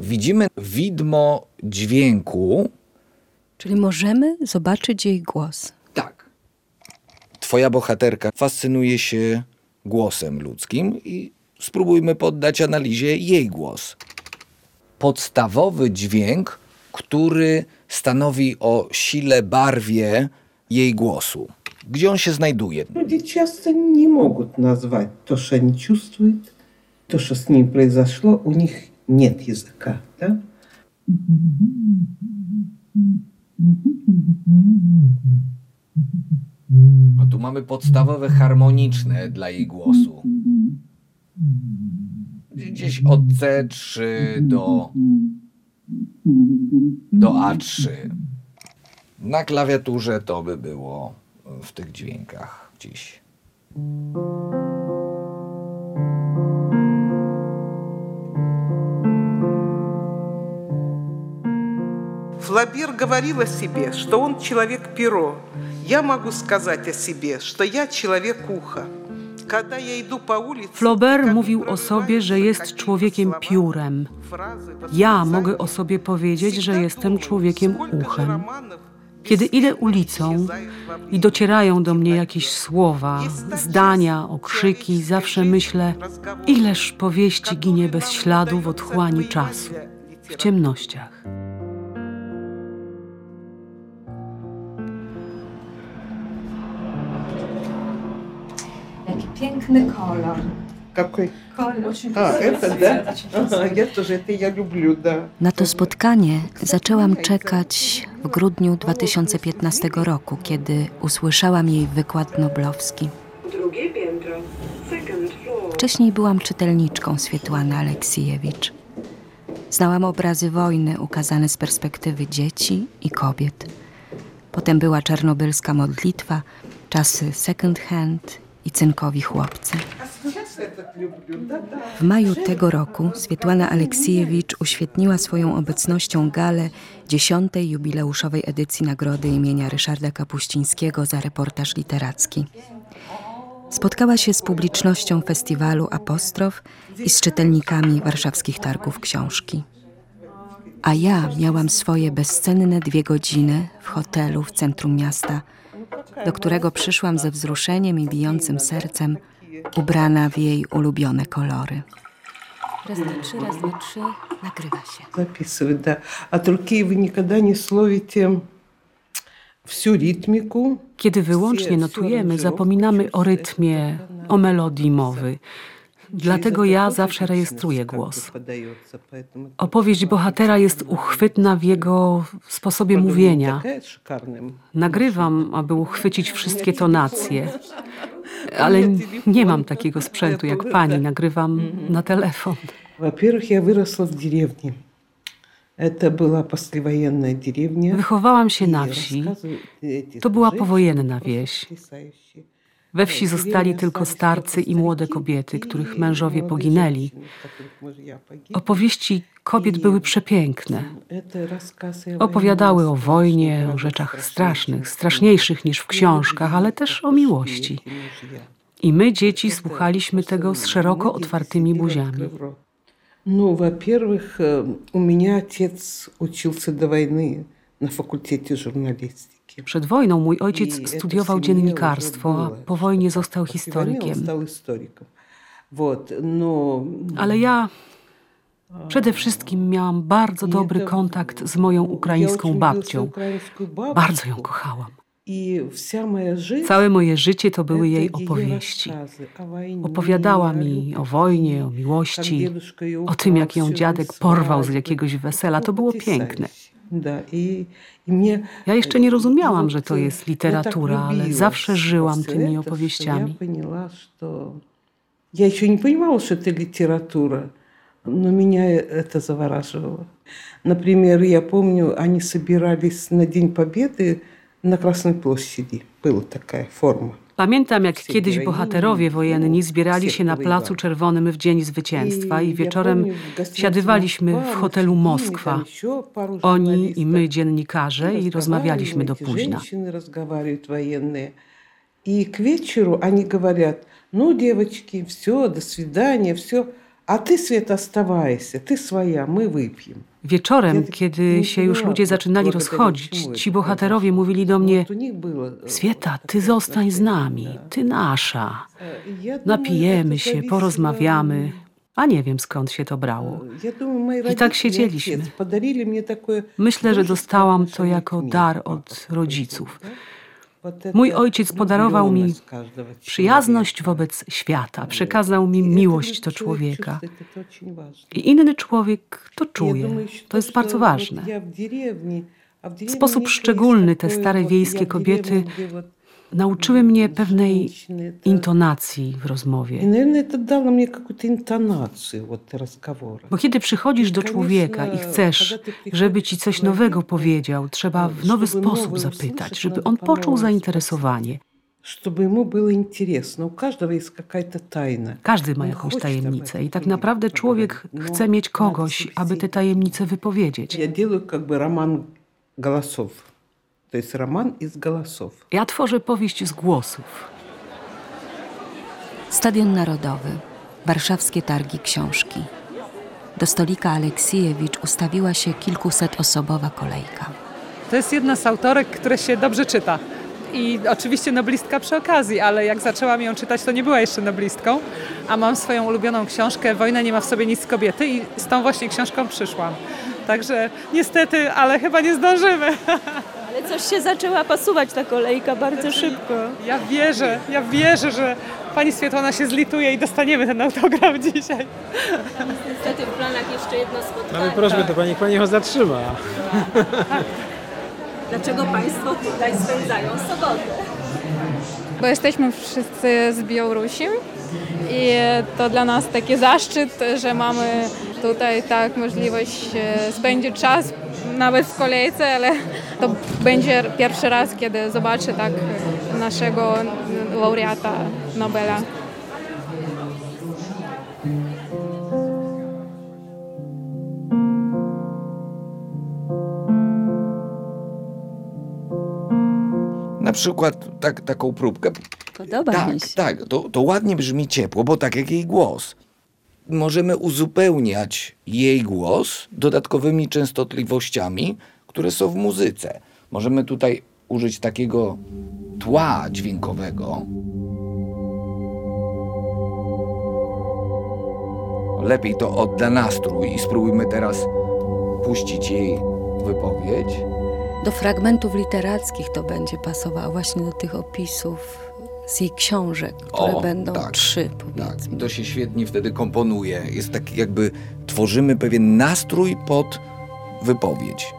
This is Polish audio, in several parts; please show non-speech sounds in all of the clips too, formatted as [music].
widzimy widmo dźwięku. Czyli możemy zobaczyć jej głos. Tak. Twoja bohaterka fascynuje się głosem ludzkim i spróbujmy poddać analizie jej głos. Podstawowy dźwięk, który stanowi o sile, barwie jej głosu. Gdzie on się znajduje? Люди часто не могут назвать то, что они чувствуют, то, что с ним произошло. У них нет языка. Да? No tu mamy podstawowe harmoniczne dla jej głosu. Gdzieś od C3 do, do A3. Na klawiaturze to by było w tych dźwiękach gdzieś. Флабер говорил о себе, что он человек-перо. Я могу сказать о себе, что я человек-ухо. Когда я иду по улице... Flaubert как mówił o вырываются sobie, że jest какие-то człowiekiem слова, piórem. фразы, Ja восклицания. mogę o sobie powiedzieć, że Всегда jestem думаю, człowiekiem сколько же uchem. романов Kiedy idę бесцельно ulicą исчезают во времени. i docierają do mnie jakieś słowa, zdania, okrzyki, zawsze myślę, ileż powieści ginie bez śladu w otchłani czasu, w ciemnościach. piękny kolor. Какой? Kolor. А, это, да? Ага, я тоже, это я люблю, да. Na to spotkanie zaczęłam czekać w grudniu 2015 roku, kiedy usłyszałam jej wykład noblowski. Drugie piętro. Second floor. Wcześniej byłam czytelniczką Swietłany Aleksijewicz. Znałam obrazy wojny ukazane z perspektywy dzieci i kobiet. Potem była czarnobylska modlitwa, czasy second hand i cynkowi chłopcy. W maju tego roku Swietłana Aleksiejewicz uświetniła swoją obecnością galę dziesiątej jubileuszowej edycji nagrody imienia Ryszarda Kapuścińskiego za reportaż literacki. Spotkała się z publicznością festiwalu Apostrof i z czytelnikami warszawskich targów książki. A ja miałam swoje bezcenne dwie godziny w hotelu w centrum miasta – do którego przyszłam ze wzruszeniem i bijącym sercem, ubrana w jej ulubione kolory. Raz, dwa, trzy, raz, dwa, trzy, nagrywa się. Записывать, да. От руки вы никогда не словите всю ритмику. Kiedy wyłącznie notujemy, zapominamy o rytmie, o melodii mowy. Dlatego ja zawsze rejestruję głos. Opowieść bohatera jest uchwytna w jego sposobie mówienia. Nagrywam, aby uchwycić wszystkie tonacje. Ale nie mam takiego sprzętu jak pani. Nagrywam na telefon. Во-первых, я выросла в деревне. Это была послевоенная деревня. Wychowałam się И na wsi. рассказы эти To była женщины powojenna просто wieś. потрясающие. We wsi zostali tylko starcy i młode kobiety, których mężowie poginęli. Opowieści kobiet były przepiękne. Opowiadały o wojnie, o rzeczach strasznych, straszniejszych niż w książkach, ale też o miłości. I my, dzieci, słuchaliśmy tego z szeroko otwartymi buziami. Ну, во-первых, э, у меня отец учился до войны на факультете журналистики. Przed wojną mój ojciec studiował dziennikarstwo, a po wojnie został historykiem. Ale ja Przede wszystkim miałam bardzo dobry kontakt z moją ukraińską babcią. Bardzo ją kochałam. Całe moje życie to były jej opowieści. Opowiadała mi o wojnie, o miłości, o tym, jak ją dziadek porwał z jakiegoś wesela. To było piękne. Ja jeszcze nie rozumiałam, że to э, jest literatura, ale zawsze żyłam tymi opowieściami. Я еще не понимала, что это литература, но меня это завораживало. Например, я помню, они собирались на День Победы на Красной площади. Была такая форма. Pamiętam, jak kiedyś bohaterowie wojenni zbierali się na Placu Czerwonym w Dzień Zwycięstwa i wieczorem siadywaliśmy w hotelu Moskwa. Oni i my, dziennikarze, i rozmawialiśmy do późna. Женщины разговаривают военные. И к вечеру они говорят, ну, девочки, все, до свидания, все. А ты, Света, оставайся, ты своя, мы wypijemy. Wieczorem, kiedy się już ludzie zaczynali rozchodzić, ci bohaterowie mówili do mnie: Swieta, ty zostań z nami, ty nasza. Napijemy się, porozmawiamy. A nie wiem skąd się to brało. I tak siedzieliśmy. Myślę, że dostałam to jako dar od rodziców. Mój ojciec podarował mi przyjazność wobec świata, przekazał mi miłość do człowieka. I inny człowiek to czuje. To jest bardzo ważne. W sposób szczególny te stare wiejskie kobiety nauczyły mnie pewnej intonacji w rozmowie. Bo kiedy przychodzisz do człowieka i chcesz, żeby ci coś nowego powiedział, trzeba w nowy sposób zapytać, żeby on poczuł zainteresowanie. Żeby mu było interesne. U każdego jest jakaś tajna. Każdy ma jakąś tajemnicę i tak naprawdę człowiek chce mieć kogoś, aby tę tajemnicę wypowiedzieć. Ja robię jakby roman głosów. To jest roman z głosów. Ja tworzę powieść z głosów. Stadion Narodowy, warszawskie targi książki. Do stolika Aleksiejewicz ustawiła się kilkusetosobowa kolejka. To jest jedna z autorek, które się dobrze czyta. I oczywiście noblistka przy okazji, ale jak zaczęłam ją czytać, to nie była jeszcze noblistką. A mam swoją ulubioną książkę Wojna nie ma w sobie nic z kobiety i z tą właśnie książką przyszłam. Także niestety, ale chyba nie zdążymy. [laughs] Ale coś się zaczęła pasuwać ta kolejka bardzo szybko. Ja wierzę, ja wierzę, że pani Swietłana się zlituje i dostaniemy ten autograf dzisiaj. Niestety w planach jeszcze jedno spotkanie. Mamy prośbę do Pani, Pani go zatrzyma. Dlaczego Państwo tutaj spędzają sobotę? bo jesteśmy wszyscy z Białorusi i to dla nas taki zaszczyt, że mamy tutaj tak możliwość e, spędzić czas nawet w kolejce, ale to będzie pierwszy raz, kiedy zobaczę tak naszego laureata Nobela. Na przykład tak, taką próbkę. Podoba tak, mi się. tak, to, to ładnie brzmi ciepło, bo tak jak jej głos. Możemy uzupełniać jej głos dodatkowymi częstotliwościami, które są w muzyce. Możemy tutaj użyć takiego tła dźwiękowego. Lepiej to odda nastrój i spróbujmy teraz puścić jej wypowiedź. Do fragmentów literackich to będzie pasowało, właśnie do tych opisów z jej książek, które O, będą tak, trzy, Tak, powiedzmy. to się świetnie wtedy komponuje. Jest tak jakby tworzymy pewien nastrój pod wypowiedź.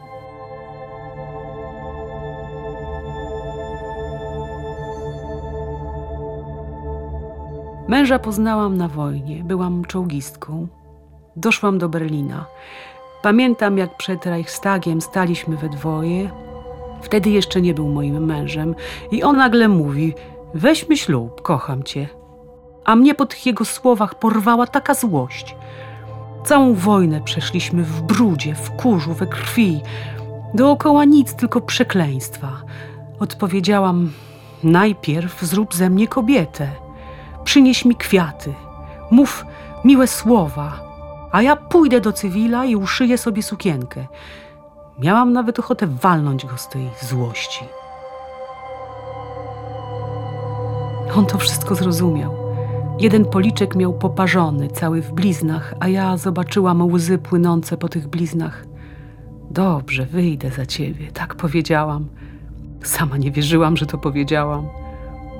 Męża poznałam na wojnie, byłam czołgistką. Doszłam do Berlina. Pamiętam, jak przed Reichstagiem staliśmy we dwoje. Wtedy jeszcze nie był moim mężem i on nagle mówi: Weźmy ślub, kocham cię. A mnie po tych jego słowach porwała taka złość. Całą wojnę przeszliśmy w brudzie, w kurzu, we krwi. Dookoła nic, tylko przekleństwa. Odpowiedziałam: Najpierw zrób ze mnie kobietę. Przynieś mi kwiaty, mów miłe słowa, a ja pójdę do cywila i uszyję sobie sukienkę. Miałam nawet ochotę walnąć go z tej złości. On to wszystko zrozumiał. Jeden policzek miał poparzony, cały w bliznach, a ja zobaczyłam łzy płynące po tych bliznach. Dobrze, wyjdę za ciebie, tak powiedziałam. Sama nie wierzyłam, że to powiedziałam.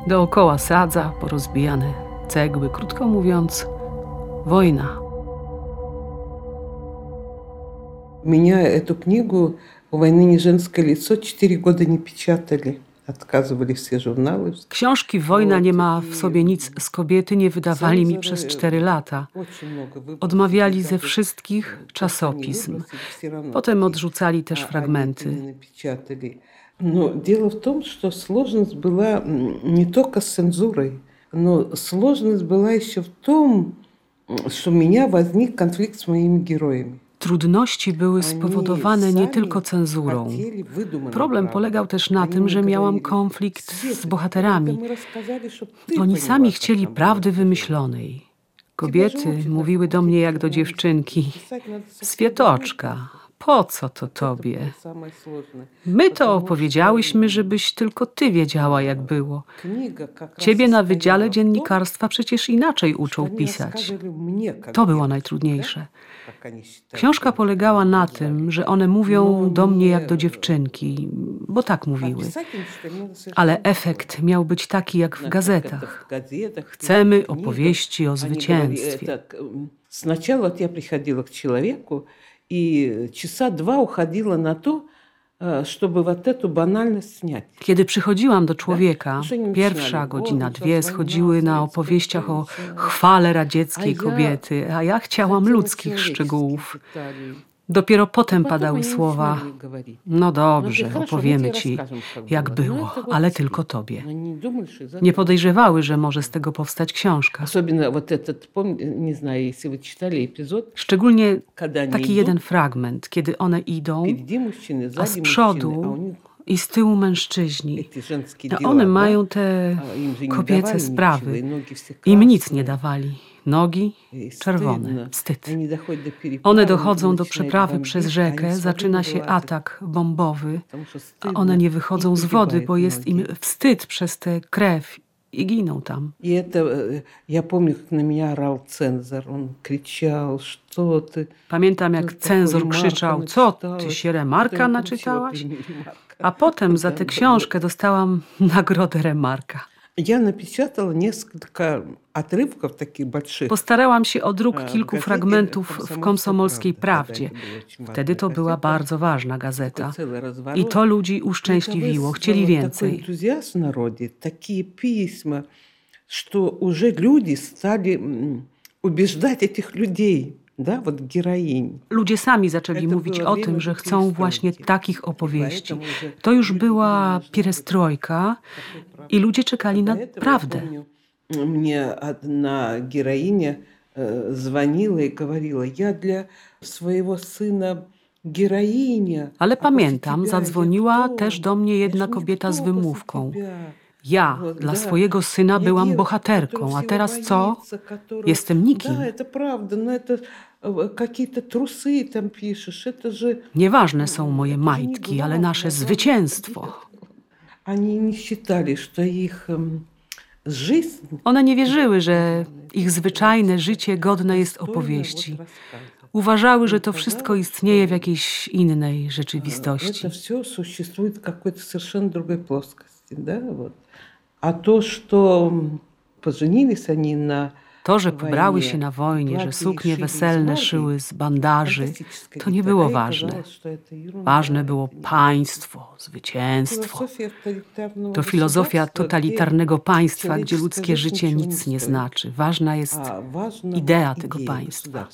Dookoła sadza, porozbijane cegły, krótko mówiąc, wojna. Меня эту книгу «У войны не женское лицо» четыре года не печатали. Отказывали все журналы. Książki Wojna nie ma w sobie nic z kobiety nie wydawali mi przez cztery lata. Очень много выпусков. Odmawiali ze wszystkich czasopism. Potem odrzucali też А они fragmenty. это не напечатали. Но дело в том, что сложность была м, не только с цензурой, но сложность была еще в том, м, что у меня возник конфликт с моими героями. Trudności były spowodowane nie tylko cenzurą. Problem polegał też na tym, że miałam konflikt z bohaterami. Oni sami chcieli prawdy wymyślonej. Kobiety mówiły do mnie jak do dziewczynki: Świetoczka, po co to tobie? My to opowiedziałyśmy, żebyś tylko ty wiedziała, jak było. Ciebie na Wydziale Dziennikarstwa przecież inaczej uczą pisać. To było najtrudniejsze. Książka polegała na tym, że one mówią do mnie jak do dziewczynki, bo tak mówiły. Ale efekt miał być taki jak w gazetach. Chcemy opowieści o zwycięstwie. Сначала вот я приходила к человеку, и часа два уходила на то, э, чтобы вот эту банальность снять. Kiedy przychodziłam do człowieka, pierwsza godzina, dwie schodziły na opowieściach o chwale radzieckiej kobiety, a ja chciałam ludzkich szczegółów. Dopiero potem padały słowa: No dobrze, opowiemy ci, jak było, ale tylko tobie. Nie podejrzewały, że może z tego powstać książka. Szczególnie taki jeden fragment, kiedy one idą, a z przodu i z tyłu mężczyźni. No one mają te kobiece sprawy. Im nic nie dawali Nogi и czerwone. стыдно. Wstyd. Они доходят до переправы, One им dochodzą do начинают przeprawy бомбить, przez они rzekę, с воды zaczyna się вылазят, atak bombowy, потому что a стыдно, one nie и wychodzą z wody, bo погибают jest im многие. wstyd przez tę krew i giną tam. И это, э, я помню, как на меня орал цензор. Он кричал, что ты... Pamiętam, ты jak такой cenzor Ремарка krzyczał, co, ty начиталась?» się Потом remarka я получила naczytałaś? премию «Ремарка». A potem za tę Да, książkę dostałam [laughs] nagrodę remarka. Я напечатала несколько отрывков таких больших. Postarałam się o A, druk w kilku gazecie fragmentów w Komsomolska komsomolskiej Prawda, prawdzie. wtedy była очень Wtedy to ważna była gazeta. bardzo ważna gazeta. Целый разворот. I to ludzi И это uszczęśliwiło, вызвало chcieli Такой więcej. энтузиазм в народе, такие письма, что уже люди стали м, убеждать этих людей, да, вот героинь. Ludzie sami zaczęli To mówić było o wiele tym, że takich chcą historii. właśnie takich I opowieści. поэтому уже To już люди była понимали, что pierestrojka такой i ludzie czekali na До этого, prawdę. Я помню, мне одна героиня э, звонила и говорила, я для своего сына героиня. Ale а после pamiętam, тебя я zadzwoniła кто? też do mnie Я jedna ж kobieta z никто после wymówką. тебя. Ja Вот, dla да. swojego syna Я byłam девочка, bohaterką, которая a всего teraz co? боится, которая- Jestem nikim. Да, это правда, но это э, какие-то трусы там пишешь, это же... Nieważne są moje это же не majtki, ale главное, nasze главное, zwycięstwo. Они не считали, что их эм, жизнь One nie wierzyły, że ich zwyczajne życie godne jest достойна вот opowieści. рассказа. Uważały, że to wszystko istnieje w jakiejś innej rzeczywistości. Это все существует в какой-то совершенно другой плоскости, да, вот. А то, что м, поженились они на to, że pobrały się na wojnie, że suknie weselne szyły z bandaży, to nie było ważne. Ważne było państwo, zwycięstwo. To filozofia totalitarnego państwa, gdzie ludzkie życie nic nie znaczy. Ważna jest idea tego państwa.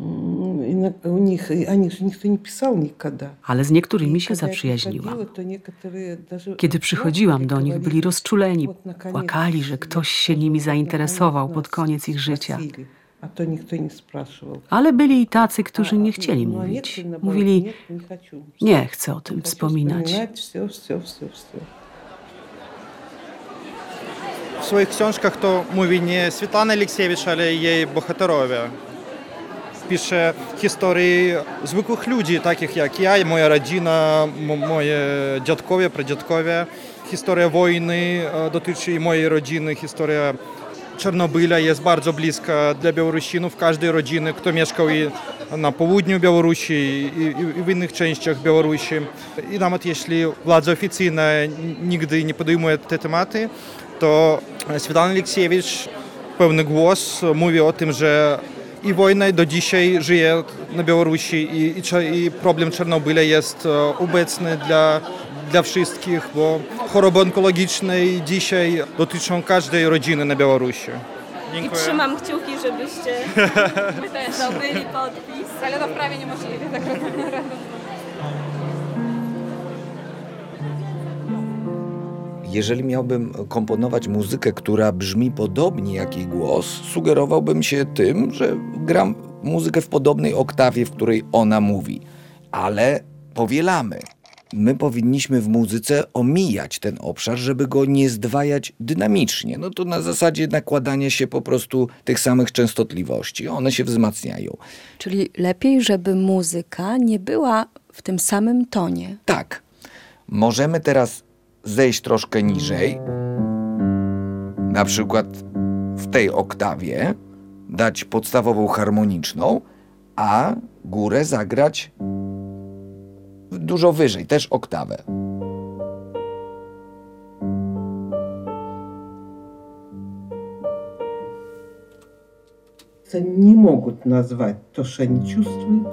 государства самого. Вот это важно. М, и на- У них, и они же никто не писал никогда. Ale z I niektórymi się когда ja zaprzyjaźniłam. przychodziła, to niektóre даже Kiedy przychodziłam do nich, byli rozczuleni, Вот, наконец, płakali, że ktoś się nimi zainteresował pod koniec ich życia. Спросили, А то никто не спрашивал. Ale byli i tacy, którzy nie А, chcieli ну, а mówić. некоторые, наоборот, Mówili, «Нет, не хочу. nie chcę o tym Не хочу wspominać. вспоминать, все, все, все, все. В своїх książkach to mówi nie Світлана Олексєвич, ale jej bohaterowie. Pisze historii zwykłych ludzi, takich jak ja i moja rodzina, moje dziadkowie, pradziadkowie. Historia wojny e, dotyczy mojej rodziny, historia Czarnobyla jest bardzo bliska dla Białorusinów, każdej rodziny, kto mieszkał i na południu Białorusi i, i, w innych częściach Białorusi. I nawet jeśli władza oficyjna nigdy nie podejmuje te tematy, to Svetlana Aleksiewicz pełny głos mówi o tym, że i wojna do dzisiaj żyje na Białorusi i, i, i problem Czarnobyla jest e, obecny dla, dla wszystkich, bo choroby onkologiczne dzisiaj dotyczą każdej rodziny na Białorusi. I trzymam kciuki, żebyście [laughs] też. zdobyli podpis. Ale to prawie niemożliwe. Tak Jeżeli miałbym komponować muzykę, która brzmi podobnie jak jej głos, sugerowałbym się tym, że gram muzykę w podobnej oktawie, w której ona mówi, ale powielamy. my powinniśmy w muzyce omijać ten obszar, żeby go nie zdwajać dynamicznie. No to na zasadzie nakładania się po prostu tych samych częstotliwości. One się wzmacniają. Czyli lepiej, żeby muzyka nie była w tym samym tonie. Tak. Możemy teraz zejść troszkę niżej. Na przykład w tej oktawie dać podstawową harmoniczną, a górę zagrać dużo wyżej, też oktawę. Не могут назвать то, что они чувствуют,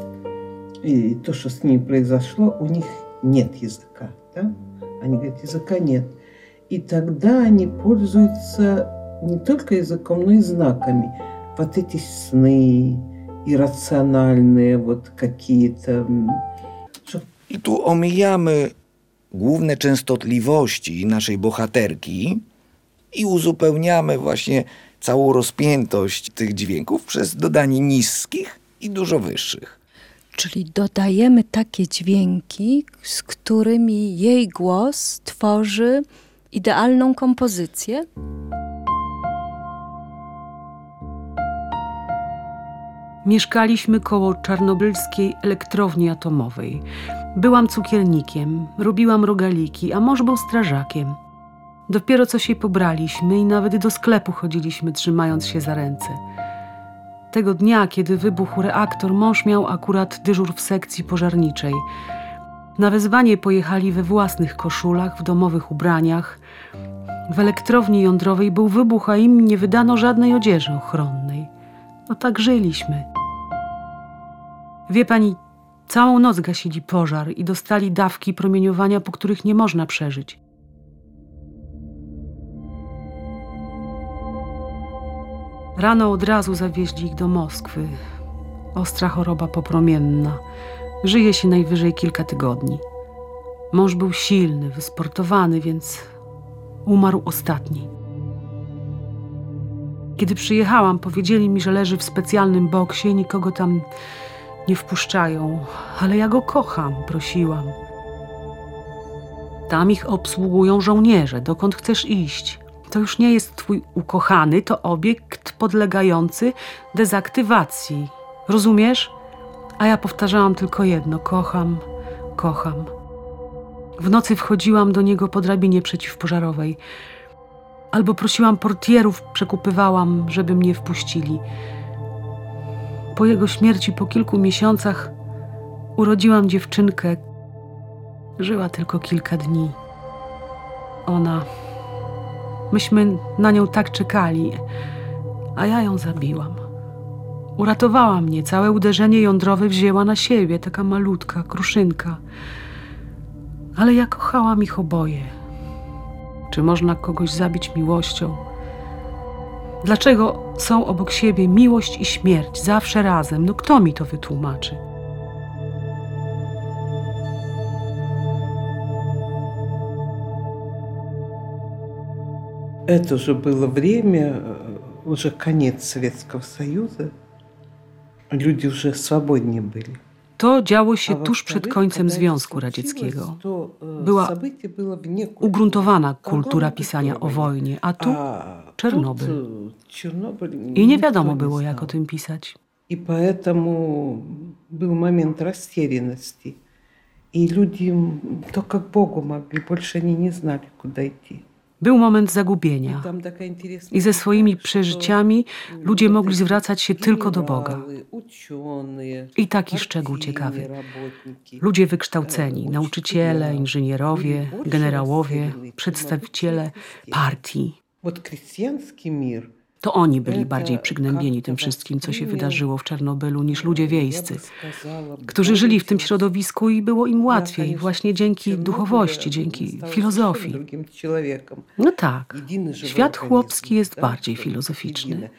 и то, что с ними произошло, у них нет языка. Да? Они говорят, языка нет. И тогда они пользуются не только языком, но и знаками. Вот эти сны, иррациональные вот какие-то. м, что I tu omijamy główne częstotliwości naszej bohaterki i uzupełniamy właśnie całą rozpiętość tych dźwięków przez dodanie niskich i dużo wyższych. Czyli dodajemy takie dźwięki, z którymi jej głos tworzy idealną kompozycję. Mieszkaliśmy koło czarnobylskiej elektrowni atomowej. Byłam cukiernikiem, robiłam rogaliki, a mąż był strażakiem. Dopiero co się pobraliśmy i nawet do sklepu chodziliśmy, trzymając się za ręce. Tego dnia, kiedy wybuchł reaktor, mąż miał akurat dyżur w sekcji pożarniczej. Na wezwanie pojechali we własnych koszulach, w domowych ubraniach. W elektrowni jądrowej był wybuch, a im nie wydano żadnej odzieży ochronnej. No tak żyliśmy. Wie pani, całą noc gasili pożar i dostali dawki promieniowania, po których nie można przeżyć. Rano od razu zawieźli ich do Moskwy. Ostra choroba popromienna. Żyje się najwyżej kilka tygodni. Mąż był silny, wysportowany, więc umarł ostatni. Kiedy przyjechałam, powiedzieli mi, że leży w specjalnym boksie nikogo tam nie wpuszczają, ale ja go kocham, prosiłam. Tam ich obsługują żołnierze. Dokąd chcesz iść? To już nie jest twój ukochany, to obiekt podlegający dezaktywacji. Rozumiesz? A ja powtarzałam tylko jedno: kocham, kocham. W nocy wchodziłam do niego po drabinie przeciwpożarowej. Albo prosiłam portierów, przekupywałam, żeby mnie wpuścili. Po jego śmierci, po kilku miesiącach, urodziłam dziewczynkę. Żyła tylko kilka dni. Ona. Myśmy na nią tak czekali, a ja ją zabiłam. Uratowała mnie, całe uderzenie jądrowe wzięła na siebie, taka malutka, kruszynka. Ale ja kochałam ich oboje. Czy można kogoś zabić miłością? Dlaczego są obok siebie miłość i śmierć zawsze razem? No kto mi to wytłumaczy? Это уже было время, э, уже конец Советского Союза. Люди уже свободнее были. To działo się A tuż przed во-вторых, końcem когда это Związku случилось, Radzieckiego. то, э, Była событие было вне культуры. Ugruntowana Там kultura главное pisania o война. wojnie, a tu А Czernobyl. тут, э, Чернобыль i nie никто wiadomo не było, знал. jak o tym pisać. И поэтому был момент растерянности. И люди м, только к Богу могли, больше они не знали, куда идти. Był moment И zagubienia. там такая интересная I ze swoimi деталь, что, przeżyciami м, ludzie вот mogli эти zwracać się tylko do Boga. генералы, ученые, I taki szczegół партийные ciekawy. работники, Ludzie э, wykształceni, учителя nauczyciele, inżynierowie, были больше generałowie, растеряны, чем przedstawiciele обычные partii. Вот крестьянский мир to oni byli bardziej przygnębieni tym wszystkim, co się wydarzyło w Czarnobylu, niż ludzie wiejscy, którzy żyli w tym środowisku i było im łatwiej właśnie dzięki duchowości, dzięki filozofii. No tak, świat chłopski jest bardziej filozoficzny.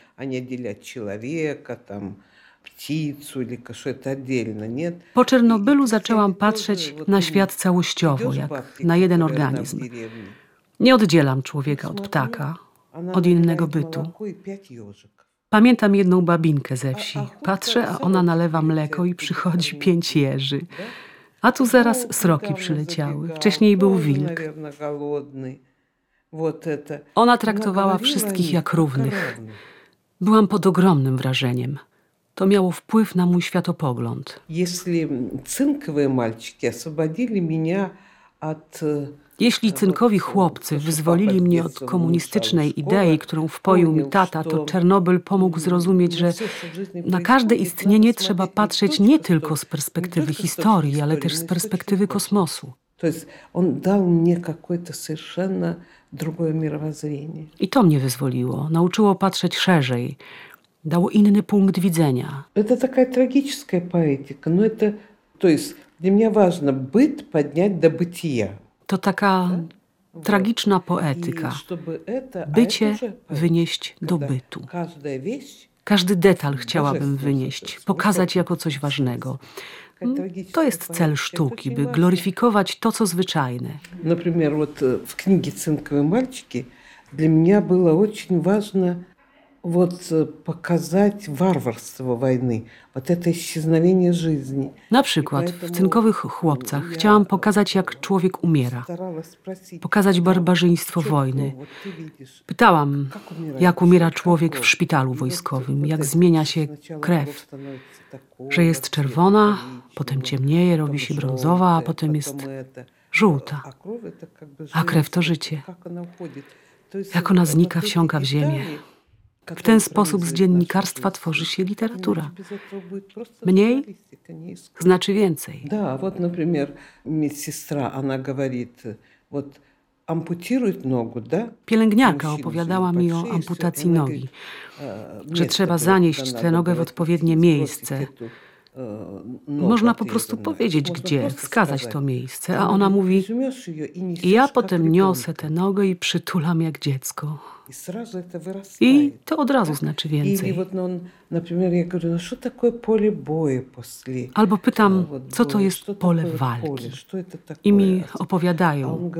Po Czernobylu zaczęłam patrzeć na świat całościowo, jak na jeden organizm. Nie oddzielam człowieka od ptaka, od innego bytu. Pamiętam jedną babinkę ze wsi. Patrzę, a ona nalewa mleko i przychodzi pięć jeży. A tu zaraz sroki przyleciały. Wcześniej był wilk. Ona traktowała wszystkich jak równych. Byłam pod ogromnym wrażeniem. To miało wpływ na mój światopogląd. Jeśli cynkowe malczyki oswobodzili mnie od... Od Jeśli cynkowi chłopcy wyzwolili mnie od komunistycznej idei, którą wpoił mi tata, to Czernobyl pomógł zrozumieć, że na każde istnienie trzeba patrzeć nie tylko z perspektywy historii, ale też z perspektywy kosmosu. То есть он дал мне какое-то совершенно другое мировоззрение. I to mnie wyzwoliło, nauczyło patrzeć szerzej, dało inny punkt widzenia. Это такая трагическая поэтика, но это, то есть для меня важно быт поднять до бытия. To taka tragiczna poetyka. Bycie wynieść do bytu. Każdy detal chciałabym wynieść, pokazać jako coś ważnego. Mm, to jest cel sztuki, by gloryfikować to, co zwyczajne. Na przykład w książce Cynkowe Malczyki dla mnie było bardzo ważne вот э, показать варварство войны, вот это исчезновение жизни. Na przykład w cynkowych chłopcach chciałam pokazać, jak człowiek umiera, Старалась спросить, pokazać barbarzyństwo что wojny. вот ты видишь, Pytałam, как умирает jak umiera человек, człowiek как w он. szpitalu И вот wojskowym, вот jak это zmienia się сначала krew, кровь становится такого że jest цвета, czerwona, коричневого, potem ciemnieje, robi потом się brązowa, a желтая, potem jest потом это. żółta. А кровь это как бы A krew to жизнь, życie. как она уходит. То есть Jak ona вот znika, эти wsiąka w ziemię. детали, W ten которые sposób z пронизывают dziennikarstwa нашу жизнь, tworzy się literatura. иначе без этого будет просто Mniej журналистика, не искусство. Znaczy więcej. Да, вот, например, медсестра, она говорит, вот ампутирует ногу, да? Pielęgniarka Мужчина opowiadała же mi o большие, amputacji всё, и она nogi, говорит, э, że место trzeba просто zanieść надо tę nogę w было odpowiednie сбросить miejsce. Można po prostu powiedzieć, gdzie, wskazać to miejsce, a ona mówi: Ja potem niosę tę nogę i przytulam jak dziecko. I to od razu znaczy więcej. Albo pytam, co to jest pole walki. I mi opowiadają.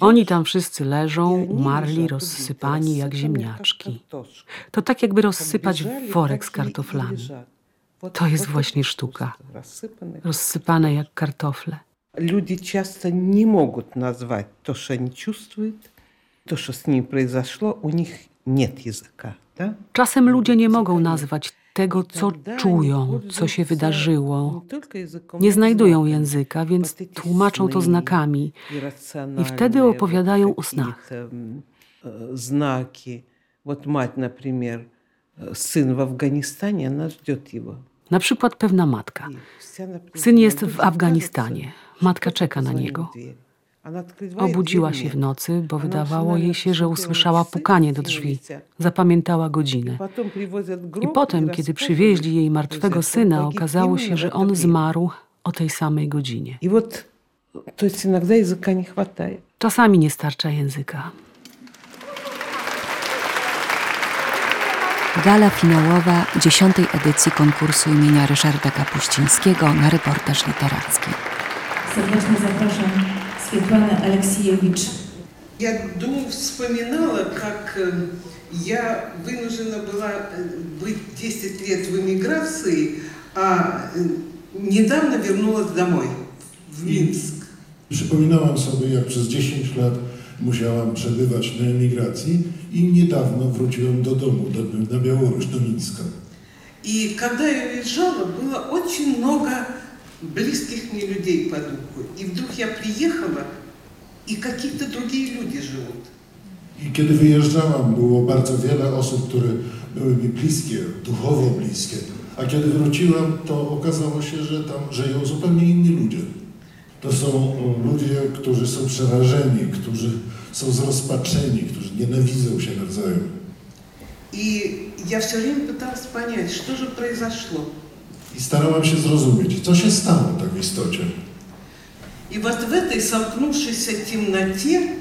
Oni tam wszyscy leżą, umarli, rozsypani jak ziemniaczki. To tak jakby rozsypać worek z kartoflami. лежат. Вот- To jest вот właśnie это sztuka. искусство, рассыпанные. Rozsypane jak kartofle. Люди часто не могут назвать то, что они чувствуют, то, что с ними произошло, у них нет языка. Да? Czasem ludzie nie mogą nazwać tego, I co тогда они czują, co się пользуются wydarzyło. не только языком, Nie но и znajdują знаками. języka, więc Вот эти tłumaczą to сны, znakami. иррациональные I wtedy вот opowiadają o snach. какие-то, м, э, знаки. Вот мать, например, Syn w Afganistanie. Na przykład pewna matka. Syn jest w Afganistanie. Matka czeka na niego. Obudziła się w nocy, bo wydawało jej się, że usłyszała pukanie do drzwi. Zapamiętała godzinę. I potem, kiedy przywieźli jej martwego syna, okazało się, że on zmarł o tej samej godzinie. Czasami nie starcza języka. Gala finałowa dziesiątej edycji konkursu imienia Ryszarda Kapuścińskiego na reportaż literacki. Serdecznie zapraszam Swietłanę Aleksijewicz. Я думаю, вспоминала, как э, я вынуждена была э, быть 10 лет в эмиграции, а э, недавно вернулась домой, в Минск. Przypominałam sobie, jak przez 10 lat musiałam przebywać na emigracji i niedawno wróciłem do domu, do, na Białoruś, do Mińska. И когда я уезжала, было очень много близких мне людей по духу. И вдруг я приехала, и какие-то другие люди живут. I kiedy wyjeżdżałam, było bardzo wiele osób, które były mi bliskie, duchowo bliskie. A kiedy wróciłam, to okazało się, że tam żyją zupełnie inni ludzie. To są o, ludzie, którzy są przerażeni, którzy są zrozpaczeni, którzy nienawidzą się nawzajem. И я все время пыталась понять, что же произошло. I starałam się zrozumieć, co się stało tak w istocie. И вот в этой сомкнувшейся темноте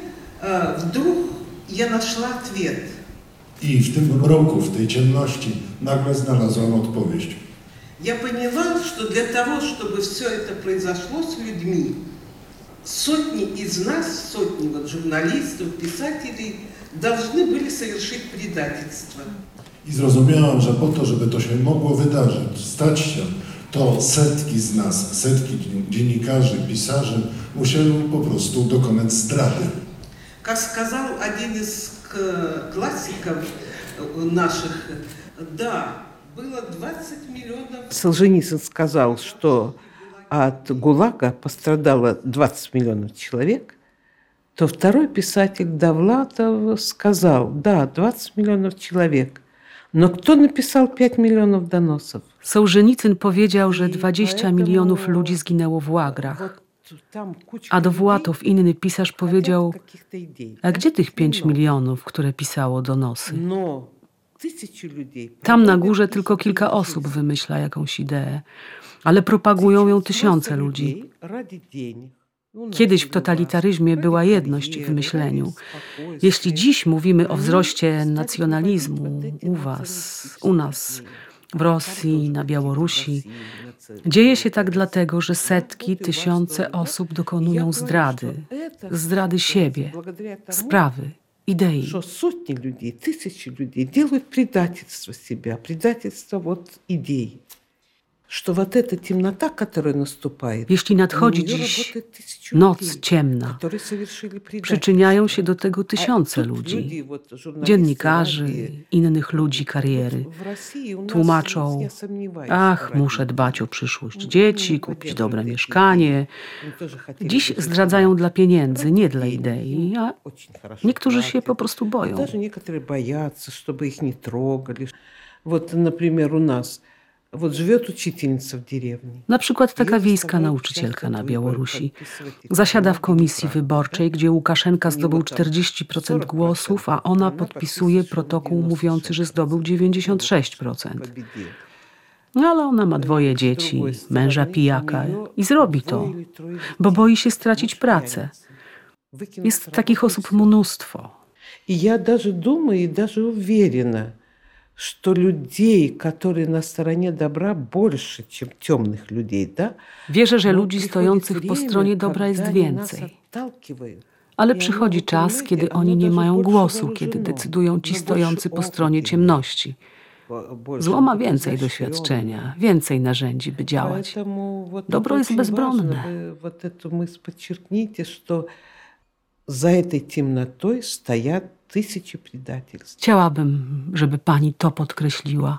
э, вдруг я нашла ответ. I w tym mroku, w tej ciemności nagle znalazłam odpowiedź. Я поняла, что для того, чтобы все это произошло с людьми, сотни из нас, сотни вот журналистов, писателей, должны были совершить предательство. I zrozumiałam, że po to, żeby to się mogło wydarzyć, stać się, to setki z nas, setki dziennikarzy, pisarzy musiały po prostu dokonać zdrady. Как сказал один из классиков наших, да, было 20 миллионов... Солженицын сказал, что от ГУЛАГа пострадало 20 миллионов человек, то второй писатель Довлатов сказал, да, 20 миллионов человек. Но кто написал 5 миллионов доносов? Sołżenicyn powiedział, że 20 milionów ludzi zginęło w łagrach. A Dowłatow, inny pisarz, powiedział, a gdzie tych 5 milionów, które pisało donosy? Tam na górze tylko kilka osób wymyśla jakąś ideę, ale propagują ją tysiące ludzi. Kiedyś w totalitaryzmie była jedność w myśleniu. Jeśli dziś mówimy o wzroście nacjonalizmu u Was, u nas, w Rosji, na Białorusi, dzieje się tak dlatego, że setki, tysiące osób dokonują zdrady, zdrady siebie, sprawy, idei. Что сотни людей, тысячи людей делают предательство себя, предательство вот идей. Jeśli nadchodzi dziś noc ciemna, przyczyniają się do tego tysiące ludzi, dziennikarzy, innych ludzi kariery. Tłumaczą, ach, muszę dbać o przyszłość dzieci, kupić dobre mieszkanie. Dziś zdradzają dla pieniędzy, nie dla idei, a niektórzy się po prostu boją. Даже некоторые боятся, чтобы их не трогали. Вот, например, у нас Вот живет учительница в деревне. Na przykład taka wiejska nauczycielka na Białorusi zasiada w komisji wyborczej, gdzie Łukaszenka zdobył 40% głosów, a ona podpisuje protokół mówiący, że zdobył 96%. No ale ona ma dwoje dzieci, męża pijaka i zrobi to, bo boi się stracić pracę. Jest takich osób mnóstwo. I ja даже думаю и даже уверена, что людей, которые на стороне добра, больше, чем темных людей, да? Wierzę, że ludzi stojących po stronie dobra jest więcej. Ale przychodzi czas, kiedy oni nie mają głosu, kiedy decydują ci stojący po stronie ciemności. Zło ma więcej doświadczenia, więcej narzędzi, by działać. Dobro jest bezbronne. Вот эту мысль подчеркните, что за этой темнотой стоят тысячи предательств. Chciałabym, żeby pani to podkreśliła.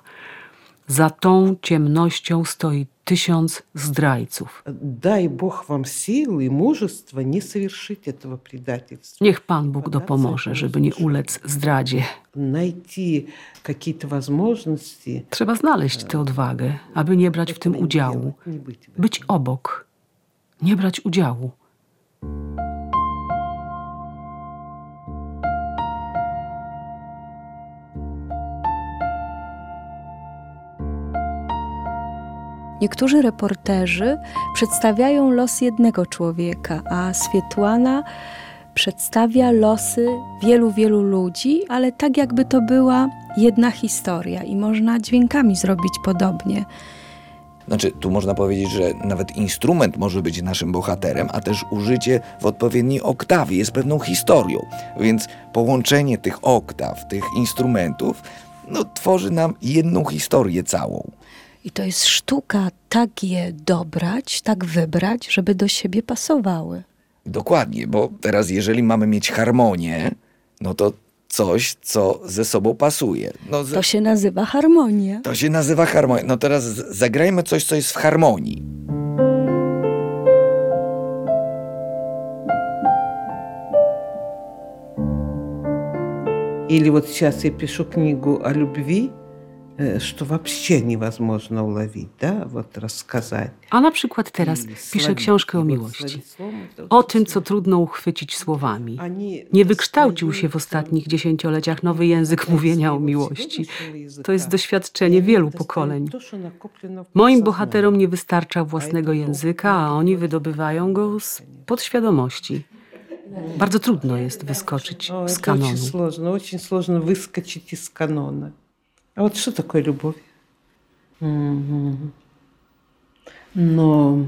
Za tą ciemnością stoi tysiąc zdrajców. Дай Бог вам силы и мужества не совершить этого предательства. Niech Pan Bóg dopomoże, żeby nie ulec zdradzie. Найти какие-то возможности. Trzeba znaleźć tę odwagę, aby nie brać w tym udziału. Być obok, nie brać udziału. Niektórzy reporterzy przedstawiają los jednego człowieka, a Swietłana przedstawia losy wielu, wielu ludzi, ale tak jakby to była jedna historia i można dźwiękami zrobić podobnie. Znaczy, tu można powiedzieć, że nawet instrument może być naszym bohaterem, a też użycie w odpowiedniej oktawie jest pewną historią. Więc połączenie tych oktaw, tych instrumentów, no, tworzy nam jedną historię całą. I to jest sztuka tak je dobrać, tak wybrać, żeby do siebie pasowały. Dokładnie, bo teraz jeżeli mamy mieć harmonię, no to coś, co ze sobą pasuje. No, To się nazywa harmonia. to się nazywa harmonia. No teraz z- zagrajmy coś, co jest w harmonii. Или вот сейчас я пишу книгу о любви, э, что вообще невозможно уловить, да, вот рассказать. A na przykład teraz piszę książkę o miłości. O tym, co trudno uchwycić słowami. Nie wykształcił się w ostatnich dziesięcioleciach nowy język mówienia o miłości. To jest doświadczenie wielu pokoleń. Moim bohaterom nie wystarcza własnego języka, a oni wydobywają go z podświadomości. Bardzo trudno jest wyskoczyć О, z это kanonu. очень сложно, очень сложно выскочить из канона. А вот что такое любовь? Мгм. Но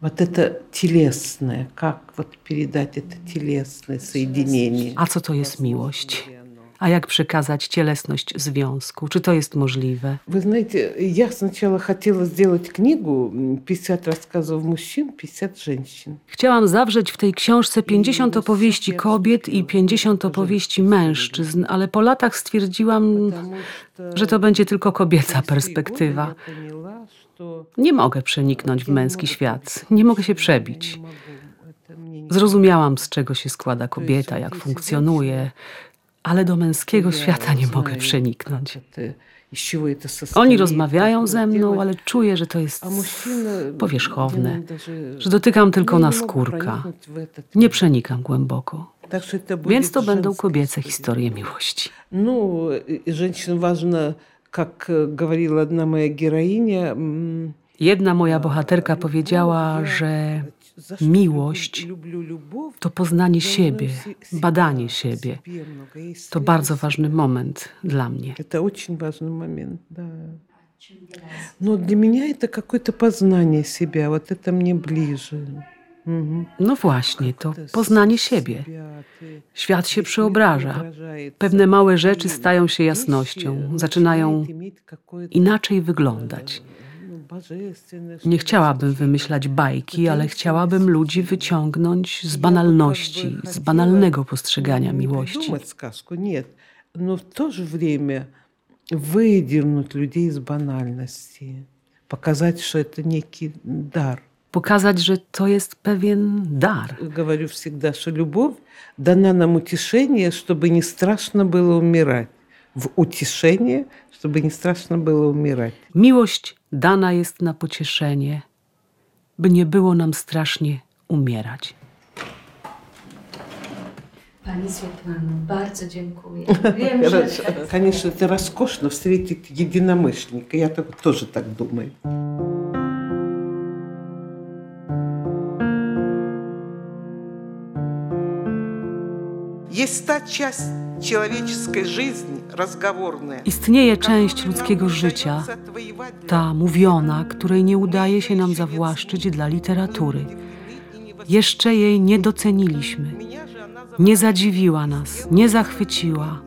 вот это телесное, как вот передать это телесное соединение? A co to jest miłość? A jak przekazać cielesność związku? Czy to jest możliwe? Вы знаете, я сначала хотела сделать книгу м, 50 рассказов мужчин, 50 женщин. Chciałam zawrzeć w tej książce 50 opowieści kobiet i 50 opowieści mężczyzn, ale po latach stwierdziłam, że to będzie tylko kobieca perspektywa. Я поняла, что Nie mogę przeniknąć w męski świat, nie mogę się przebić. это мне не Zrozumiałam, z czego się składa kobieta, jak funkcjonuje, ale do męskiego świata nie mogę przeniknąć. это, из чего это состоит. Oni rozmawiają ze mną, делать. ale czuję, że to jest A mужчина, powierzchowne, ну, даже- że dotykam tylko я na не могу skórka. проникнуть в этот Nie мир. przenikam głęboko. Так что это Więc будет to będą женская kobiece история. historie miłości. Ну, и и женщин важно, как э, говорила одна моя героиня, м, Jedna moja bohaterka powiedziała, że за что miłość люблю- люблю любовь, to poznanie должна siebie, се- себя, badanie в siebie. себе много To bardzo исследовать. ważny moment dla mnie. Это очень важный момент, да. Но для меня это какое-то познание себя, вот это мне ближе. Мгм. No właśnie, to Как-то poznanie с- siebie. себя ты- Świat się ты przeobraża. преображается. Pewne małe rzeczy И stają się вещи jasnością, zaczynają начинают иметь какое-то, inaczej wyglądać. ну, божественное, Nie что-то chciałabym wymyślać bajki, ale chciałabym ludzi wyciągnąć z banalności, z banalnego postrzegania не miłości. придумать сказку, нет. Но в то же время выдернуть людей из банальности, показать, что это некий дар. Pokazać, że to jest pewien dar. Говорю всегда, что любовь дана нам утешение, чтобы не страшно было умирать. В утешение, чтобы не страшно было умирать. Miłość dana jest na pocieszenie, by nie było nam strasznie umierać. Pani Swietłano, bardzo dziękuję. [laughs] Wiem, że Хорошо. Конечно, это роскошно встретить единомышленника. Я так, тоже так думаю. Есть та часть человеческой жизни, разговорная. Istnieje część ludzkiego życia, ta mówiona, której nie udaje się nam zawłaszczyć dla literatury. Jeszcze jej nie doceniliśmy. Nie zadziwiła nas, nie zachwyciła.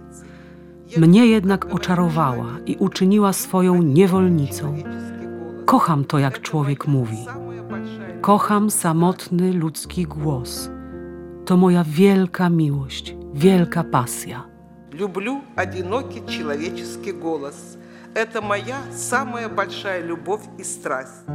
Mnie jednak oczarowała i uczyniła swoją niewolnicą. Kocham to, jak człowiek mówi. Kocham samotny ludzki głos. To moja wielka miłość, wielka pasja. Люблю одинокий человеческий голос. Это моя самая большая любовь и страсть.